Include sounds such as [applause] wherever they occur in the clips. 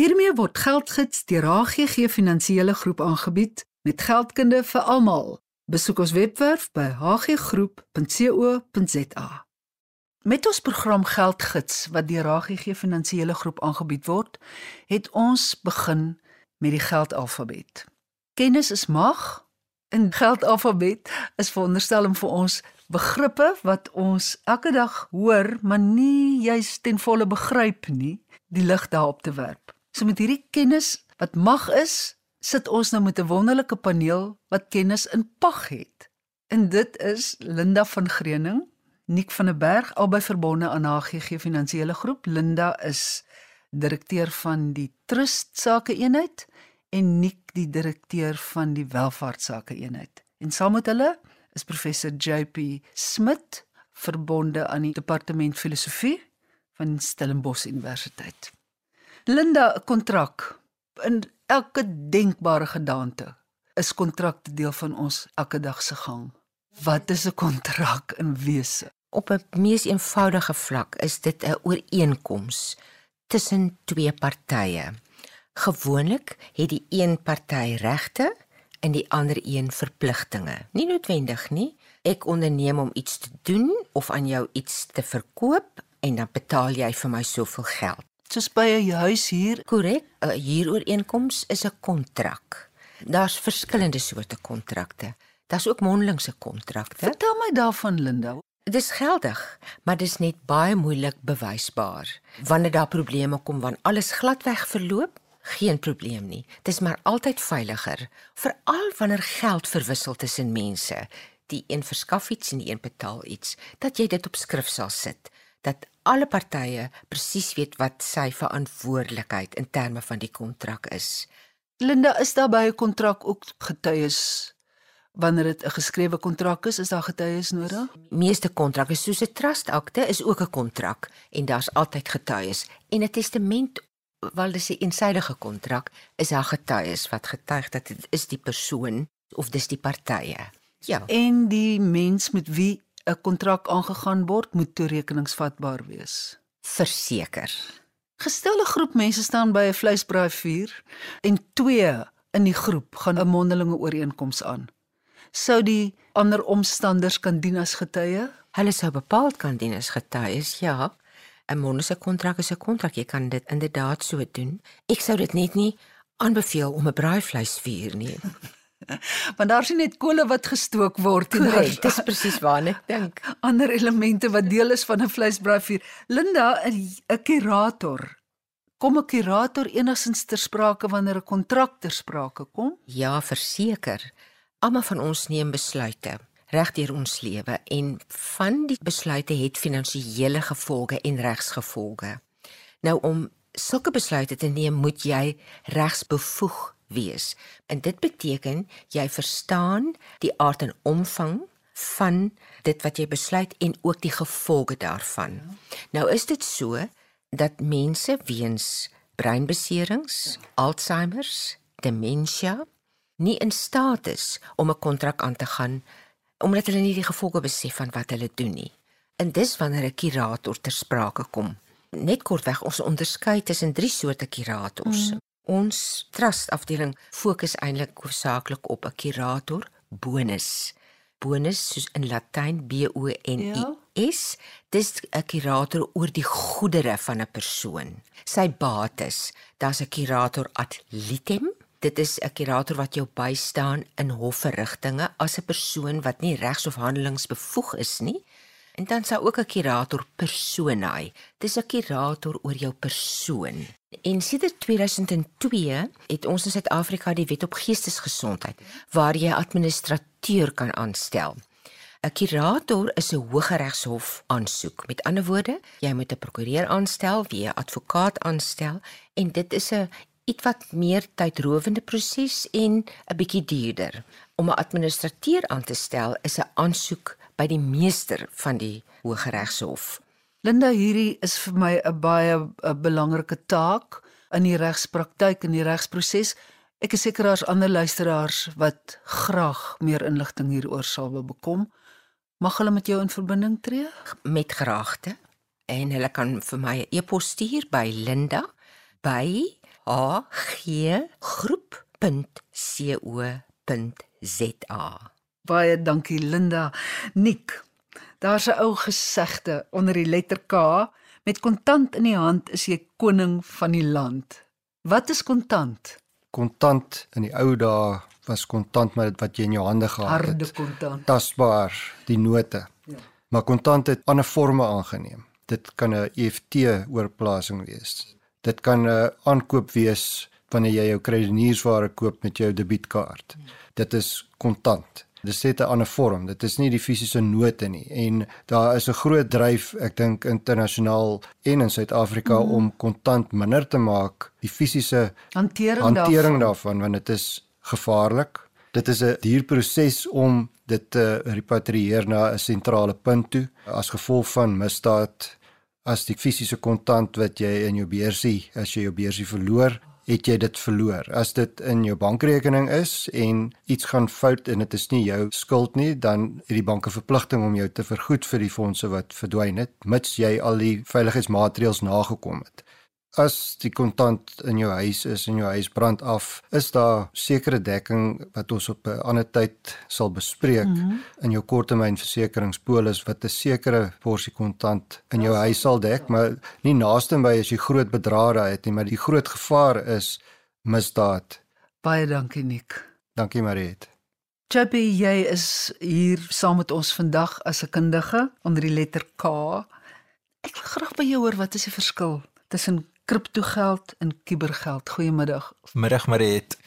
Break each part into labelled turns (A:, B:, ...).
A: Hiermee word geldgids deur HGG Finansiële Groep aangebied met geldkunde vir almal. Besoek ons webwerf by hggroep.co.za. Met ons program Geldgids wat deur HGG Finansiële Groep aangebied word, het ons begin met die geldalfabet. Kennis is mag. In geldalfabet is veronderstel om vir ons begrippe wat ons elke dag hoor, maar nie juis ten volle begryp nie, die lig daarop te werp. So met hierdie kennis wat mag is, sit ons nou met 'n wonderlike paneel wat kennis in pag het. En dit is Linda van Greuning, Nik van der Berg, albei verbonde aan HGG Finansiële Groep. Linda is direkteur van die Trust Sake Eenheid en Nik die direkteur van die Welvaartsake Eenheid. En saam met hulle is professor JP Smit verbonde aan die departement filosofie van Stellenbosch Universiteit. Linda, kontrak in elke denkbare gedaante is kontrak deel van ons elke dag se gang. Wat is 'n kontrak in wese?
B: Op 'n mees eenvoudige vlak is dit 'n ooreenkoms tussen twee partye. Gewoonlik het die een party regte en die ander een verpligtinge. Nie noodwendig nie. Ek onderneem om iets te doen of aan jou iets te verkoop en dan betaal jy vir my soveel geld
A: soos by 'n huis hier.
B: Korrek. 'n Huurooreenkoms is 'n kontrak. Daar's verskillende soorte kontrakte. Daar's ook mondelingse kontrakte.
A: Vertel my daarvan, Linda.
B: Dit is geldig, maar dit is net baie moeilik bewysbaar. Wanneer daar probleme kom wanneer alles gladweg verloop, geen probleem nie. Dit is maar altyd veiliger, veral wanneer geld verwissel tussen mense. Die een verskaf iets en die een betaal iets, dat jy dit op skrif sal sit dat alle partye presies weet wat sy verantwoordelikheid in terme van die kontrak is.
A: Linda, is daar by 'n kontrak ook getuies wanneer dit 'n geskrewe kontrak is, is daar getuies nodig?
B: Meeste kontrakke soos 'n trustakte is ook 'n kontrak en daar's altyd getuies. En 'n testament, wel dis 'n eensidedige kontrak, is daar getuies wat getuig dat dit is die persoon of dis die partye. Ja.
A: En die mens met wie 'n kontrak aangegaan word, moet toerekeningsvatbaar wees.
B: Verseker.
A: Gestelde groep mense staan by 'n vleisbraaivuur en twee in die groep gaan 'n mondelinge ooreenkoms aan. Sou die ander omstanders kan dien as getuie?
B: Hulle sou bepaald kan dien as getuies, ja. 'n Mondelike kontrak is 'n kontrak, jy kan dit inderdaad so doen. Ek sou dit net nie aanbeveel om 'n braaivleisvuur nie. [laughs]
A: Want daar's nie net kole wat gestook word
B: nie. Dit is presies waar ek dink. [laughs]
A: Ander elemente wat deel is van 'n vleisbraaivuur. Linda, 'n kurator. Kom 'n kurator enigstens ter sprake wanneer 'n kontrak ter sprake kom?
B: Ja, verseker. Almal van ons neem besluite regdeur ons lewe en van die besluite het finansiële gevolge en regsgevolge. Nou om sulke besluite te neem, moet jy regsbevoeg wees. En dit beteken jy verstaan die aard en omvang van dit wat jy besluit en ook die gevolge daarvan. Ja. Nou is dit so dat mense weens breinbeserings, ja. Alzheimer's, demensie nie in staat is om 'n kontrak aan te gaan omdat hulle nie die gevolge besef van wat hulle doen nie. En dis wanneer 'n kurator ter sprake kom. Net kortweg ons onderskei tussen drie soorte kurators. Mm. Ons trust afdeling fokus eintlik hoofsaaklik op 'n kurator bonus. Bonus soos in Latyn B O N U S. Ja. Dis 'n kurator oor die goedere van 'n persoon. Sy bates, daar's 'n kurator ad litem. Dit is 'n kurator wat jou bystaan in hofverrigtinge as 'n persoon wat nie regs of handelingsbevoeg is nie. En dan sou ook 'n kurator personae. Dis 'n kurator oor jou persoon. En sedert 2002 het ons in Suid-Afrika die wet op geestesgesondheid waar jy administrateur kan aanstel. 'n Kurator is 'n hooggeregshof aansoek. Met ander woorde, jy moet 'n prokureur aanstel, wie 'n advokaat aanstel en dit is 'n ietwat meer tydrowende proses en 'n bietjie duurder. Om 'n administrateur aan te stel is 'n aansoek by die meester van die Hooggeregshof.
A: Linda, hierdie is vir my 'n baie 'n belangrike taak in die regspraktyk en die regsproses. Ek is seker daar's ander luisteraars wat graag meer inligting hieroor sal wil bekom. Mag hulle met jou in verbinding tree?
B: Met graagte. En hulle kan vir my 'n e e-pos stuur by linda by h g groep.co.za.
A: Baie dankie Linda. Nik. Daar's 'n ou gesegde onder die letter K, met kontant in die hand is jy koning van die land. Wat is kontant?
C: Kontant in die ou dae was kontant met wat jy in jou hande gehad het.
A: Harde kontant.
C: Tasbaar, die note. Ja. Maar kontant het ander forme aangeneem. Dit kan 'n EFT oorplasing wees. Dit kan 'n aankoop wees wanneer jy jou kredietware koop met jou debietkaart. Dit is kontant. Dit het 'n ander vorm. Dit is nie die fisiese note nie. En daar is 'n groot dryf, ek dink internasionaal en in Suid-Afrika mm. om kontant minder te maak. Die fisiese
A: hantering,
C: hantering daarvan. daarvan want dit is gevaarlik. Dit is 'n duur proses om dit te repatrieer na 'n sentrale punt toe as gevolg van misdaad as die fisiese kontant wat jy in jou beursie as jy jou beursie verloor het jy dit verloor. As dit in jou bankrekening is en iets gaan fout en dit is nie jou skuld nie, dan het die bank 'n verpligting om jou te vergoed vir die fondse wat verdwyn het, mits jy al die veiligheidsmaatreëls nagekom het as die kontant in jou huis is en jou huis brand af, is daar sekere dekking wat ons op 'n ander tyd sal bespreek mm -hmm. in jou korttermynversekeringspolis wat 'n sekere porsie kontant in jou huis sal dek, maar nie naaste by as jy groot bedrae het nie, maar die groot gevaar is misdaad.
A: Baie dankie Nik.
C: Dankie Mariet.
A: Chubby, jy is hier saam met ons vandag as 'n kundige onder die letter K. Ek wil graag by jou hoor wat is die verskil tussen kriptogeld en kubergeld. Goeiemiddag.
D: Middag Mariet.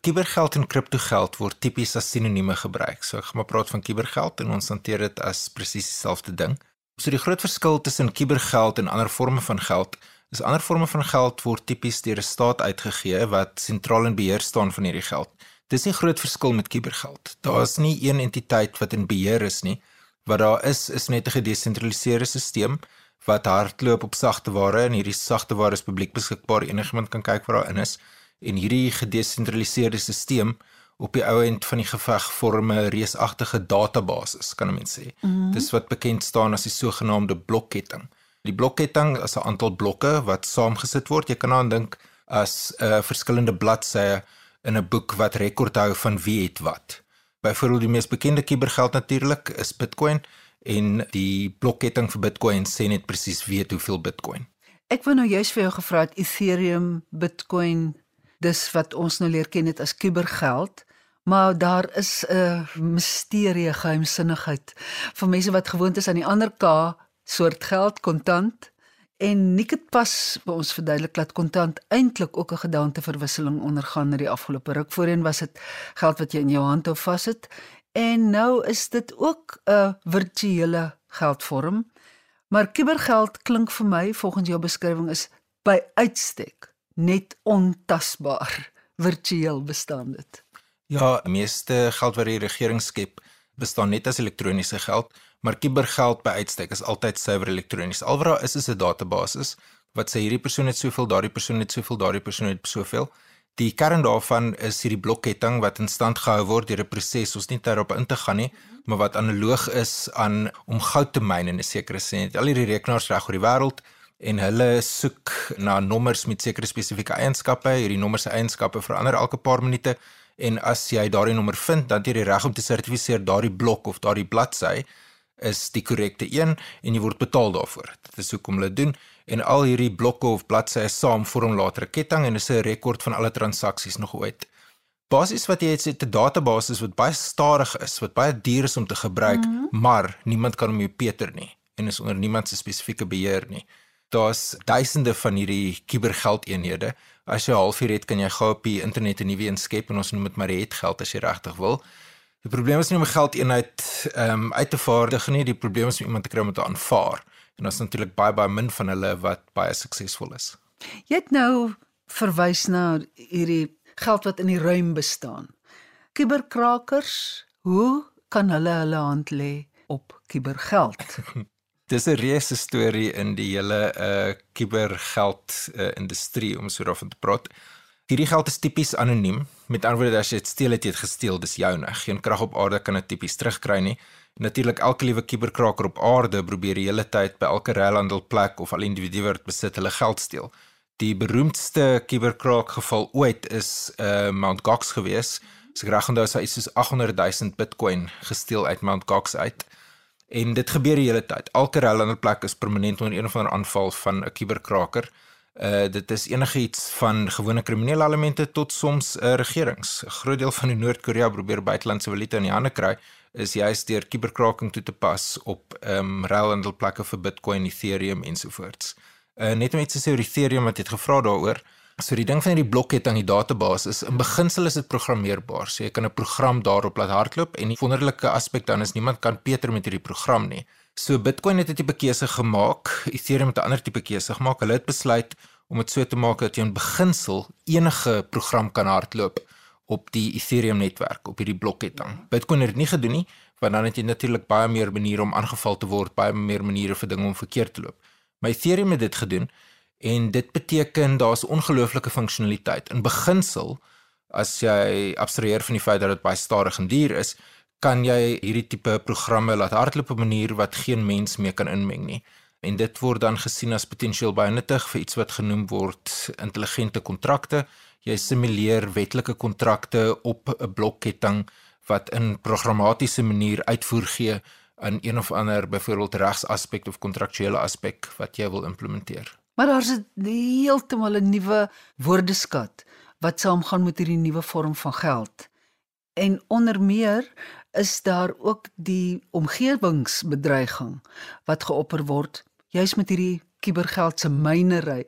D: Kubergeld en kriptogeld word tipies as sinonieme gebruik. So ek gaan maar praat van kubergeld en ons hanteer dit as presies dieselfde ding. So die groot verskil tussen kubergeld en ander forme van geld is ander forme van geld word tipies deur 'n staat uitgegee wat sentraal in beheer staan van hierdie geld. Dis 'n groot verskil met kubergeld. Daar is nie een entiteit wat in beheer is nie. Wat daar is is net 'n gedesentraliseerde stelsel wat hardloop op sagte ware en hierdie sagte ware is publiek beskikbaar enigiemand kan kyk wat daarin is en hierdie gedesentraliseerde stelsel op die ou end van die geveg vorm 'n reusagtige database kan mense sê. Mm -hmm. Dis wat bekend staan as die sogenaamde blokketting. Die blokketting is 'n aantal blokke wat saamgesit word. Jy kan aan dink as 'n uh, verskillende bladsye in 'n boek wat rekord hou van wie het wat. Byvoorbeeld die mees bekende kubergeld natuurlik is Bitcoin en die blokketting vir Bitcoin sê net presies weet hoeveel Bitcoin.
A: Ek wou nou juist vir jou gevra het Ethereum, Bitcoin, dis wat ons nou leer ken dit as kubergeld, maar daar is 'n misterie, geheimsinnigheid vir mense wat gewoond is aan die ander K soort geld, kontant. En nik dit pas by ons verduidelik dat kontant eintlik ook 'n gedaanteverwisseling ondergaan in die afgelope ruk. Voorheen was dit geld wat jy in jou hand hou vassit En nou is dit ook 'n virtuele geldvorm. Maar kubergeld klink vir my volgens jou beskrywing is by uitstek net ontasbaar. Virtueel bestaan dit.
D: Ja, meeste geld wat die regering skep, bestaan net as elektroniese geld, maar kubergeld by uitstek is altyd suiwer elektronies. Alwaar is is 'n database wat sê hierdie persoon het soveel, daardie persoon het soveel, daardie persoon het soveel. Die kern daarvan is hierdie blokketting wat in stand gehou word deur 'n proses. Ons nie daarop in te gaan nie, maar wat analoog is aan om goud te myn in 'n sekere sin. Al hierdie rekenaars reg oor die wêreld en hulle soek na nommers met sekere spesifieke eienskappe. Hierdie nommers se eienskappe verander elke paar minute en as jy daardie nommer vind, dan het jy die reg om te sertifiseer daardie blok of daardie bladsy is die korrekte een en jy word betaal daarvoor. Dit is hoekom hulle doen en al hierdie blokke of bladsye saam vorm later 'n ketting en is 'n rekord van alle transaksies nog ooit. Basies wat jy het, is 'n database wat baie stadig is, wat baie duur is om te gebruik, mm -hmm. maar niemand kan hom peter nie en is onder niemand se spesifieke beheer nie. Daar's duisende van hierdie kubergeldeenhede. As jy 'n halfuur het, kan jy gou op die internet 'n nuwe een skep en ons noem dit maar het geld as jy regtig wil. Die probleem is nie om 'n geldeenheid ehm um, uit te vaardig nie, die probleem is om iemand te kry om dit te aanvaar. En ons natuurlik baie baie min van hulle wat baie suksesvol is.
A: Jy het nou verwys na hierdie geld wat in die ruim bestaan. Kuberkrakers, hoe kan hulle hulle hand lê op kubergeld? [laughs]
D: Dis 'n reuse storie in die hele uh kubergeld uh, industrie om so daarvan te praat. Hierdie geld is tipies anoniem. Met ander woorde, as jy dit steel, het jy dit gesteel, dis joune. Geen krag op aarde kan dit tipies terugkry nie. Natuurlik elke liewe kuberkraker op aarde probeer die hele tyd by elke ruilhandel plek of al individu wat besit hulle geld steel. Die beroemdste kuberkraak geval ooit is uh Mount Gox gewees. As ek reg onthou, is soos 800 000 Bitcoin gesteel uit Mount Gox uit. En dit gebeur die hele tyd. Elke rellende plek is permanent onder een of ander aanval van 'n kuberkraker. Uh dit is enigiets van gewone kriminele elemente tot soms uh, regerings. 'n Groot deel van die Noord-Korea probeer buitelandse valuta in die hande kry is juist deur kuberkraking toe te pas op ehm um, rellende plekke vir Bitcoin, Ethereum ensovoorts. Uh net om iets te sê oor Ethereum wat jy het gevra daaroor. So die ding van hierdie blokket aan die database is in beginsel is dit programmeerbaar. So jy kan 'n program daarop laat hardloop en die wonderlike aspek dan is niemand kan peter met hierdie program nie. So Bitcoin het 'n tipe keuse gemaak, Ethereum het 'n ander tipe keuse gemaak. Hulle het besluit om dit so te maak dat jy in beginsel enige program kan hardloop op die Ethereum netwerk op hierdie blokketting. Bitcoin het dit nie gedoen nie, want dan het jy natuurlik baie meer maniere om aangeval te word, baie meer maniere vir dinge om verkeerd te loop. Maar Ethereum het dit gedoen en dit beteken daar's ongelooflike funksionaliteit. In beginsel as jy abstraheer van die feit dat dit baie stadig en duur is, kan jy hierdie tipe programme laat hardloop op 'n manier wat geen mens mee kan inmeng nie. En dit word dan gesien as potensieel baie nuttig vir iets wat genoem word intelligente kontrakte. Jy simuleer wetlike kontrakte op 'n blokketting wat in programmatiese manier uitvoer gee aan een of ander byvoorbeeld regsaspek of kontraktuele aspek wat jy wil implementeer.
A: Maar daar's 'n heeltemal 'n nuwe woordeskat wat saamgaan met hierdie nuwe vorm van geld. En onder meer is daar ook die omgewingsbedreiging wat geopper word juis met hierdie kubergeld se mynery.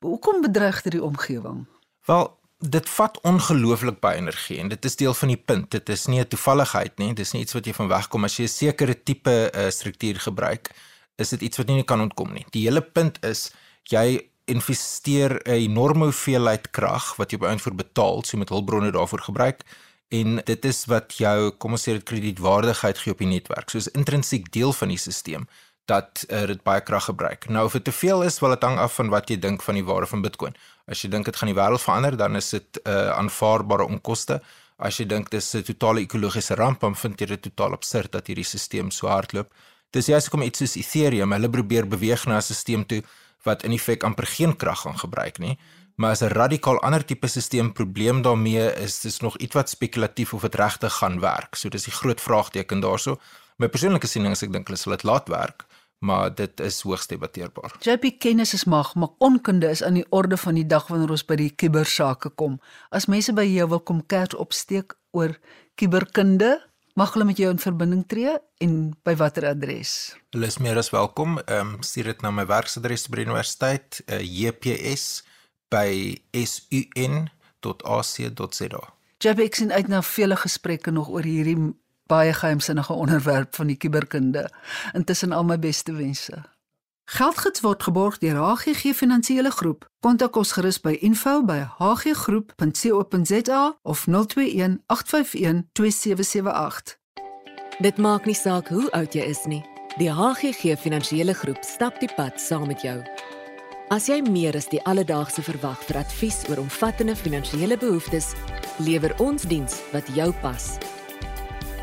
A: Hoekom bedreig dit die omgewing?
D: Wel, dit vat ongelooflik baie energie en dit is deel van die punt. Dit is nie 'n toevalligheid nie. Dit is nie iets wat jy van wegkom as jy 'n sekere tipe uh, struktuur gebruik. Is dit iets wat nie kan ontkom nie. Die hele punt is jy investeer 'n enorme hoeveelheid krag wat jy beantwoord betaal, so met hulpbronne daarvoor gebruik en dit is wat jou, kom ons sê dit kredietwaardigheid gee op die netwerk. So is intrinsiek deel van die stelsel dat uh, dit baie krag gebruik. Nou of dit te veel is, wil dit hang af van wat jy dink van die waarde van Bitcoin. As jy dink dit gaan die wêreld verander, dan is dit 'n uh, aanvaarbare onkoste. As jy dink dis 'n totale ekologiese ramp, dan vind jy dit totaal absurd dat hierdie stelsel so hardloop. Dis juist hoekom iets soos Ethereum, hulle probeer beweeg na 'n stelsel toe wat in feite amper geen krag gaan gebruik nie. Maar as 'n radikaal ander tipe stelsel probleem daarmee is, dis nog ietwat spekulatief of dit regtig gaan werk. So dis die groot vraagteken daaroor. My persoonlike siening is ek dink hulle sal dit laat werk maar dit is hoogs debatteerbaar.
A: JP kennis is mag, maar onkunde is aan die orde van die dag wanneer ons by die kubersake kom. As mense by jou wil kom kers opsteek oor kuberkunde, mag hulle met jou in verbinding tree en by watter adres?
D: Hulle is meer as welkom. Ehm um, stuur dit na my werksadres by die universiteit, uh, eh, JPS by sun.ac.za.
A: JP ek sien uit na vele gesprekke nog oor hierdie baie geheimsinnige onderwerp van die kuberkunde. Intussen al my beste wense. Geldgids word geborg deur HGG Finansiële Groep. Kontak ons gerus by info@hggroep.co.za of 021 851 2778.
E: Dit maak nie saak hoe oud jy is nie. Die HGG Finansiële Groep stap die pad saam met jou. As jy meer as die alledaagse verwag vir advies oor omvattende finansiële behoeftes, lewer ons diens wat jou pas.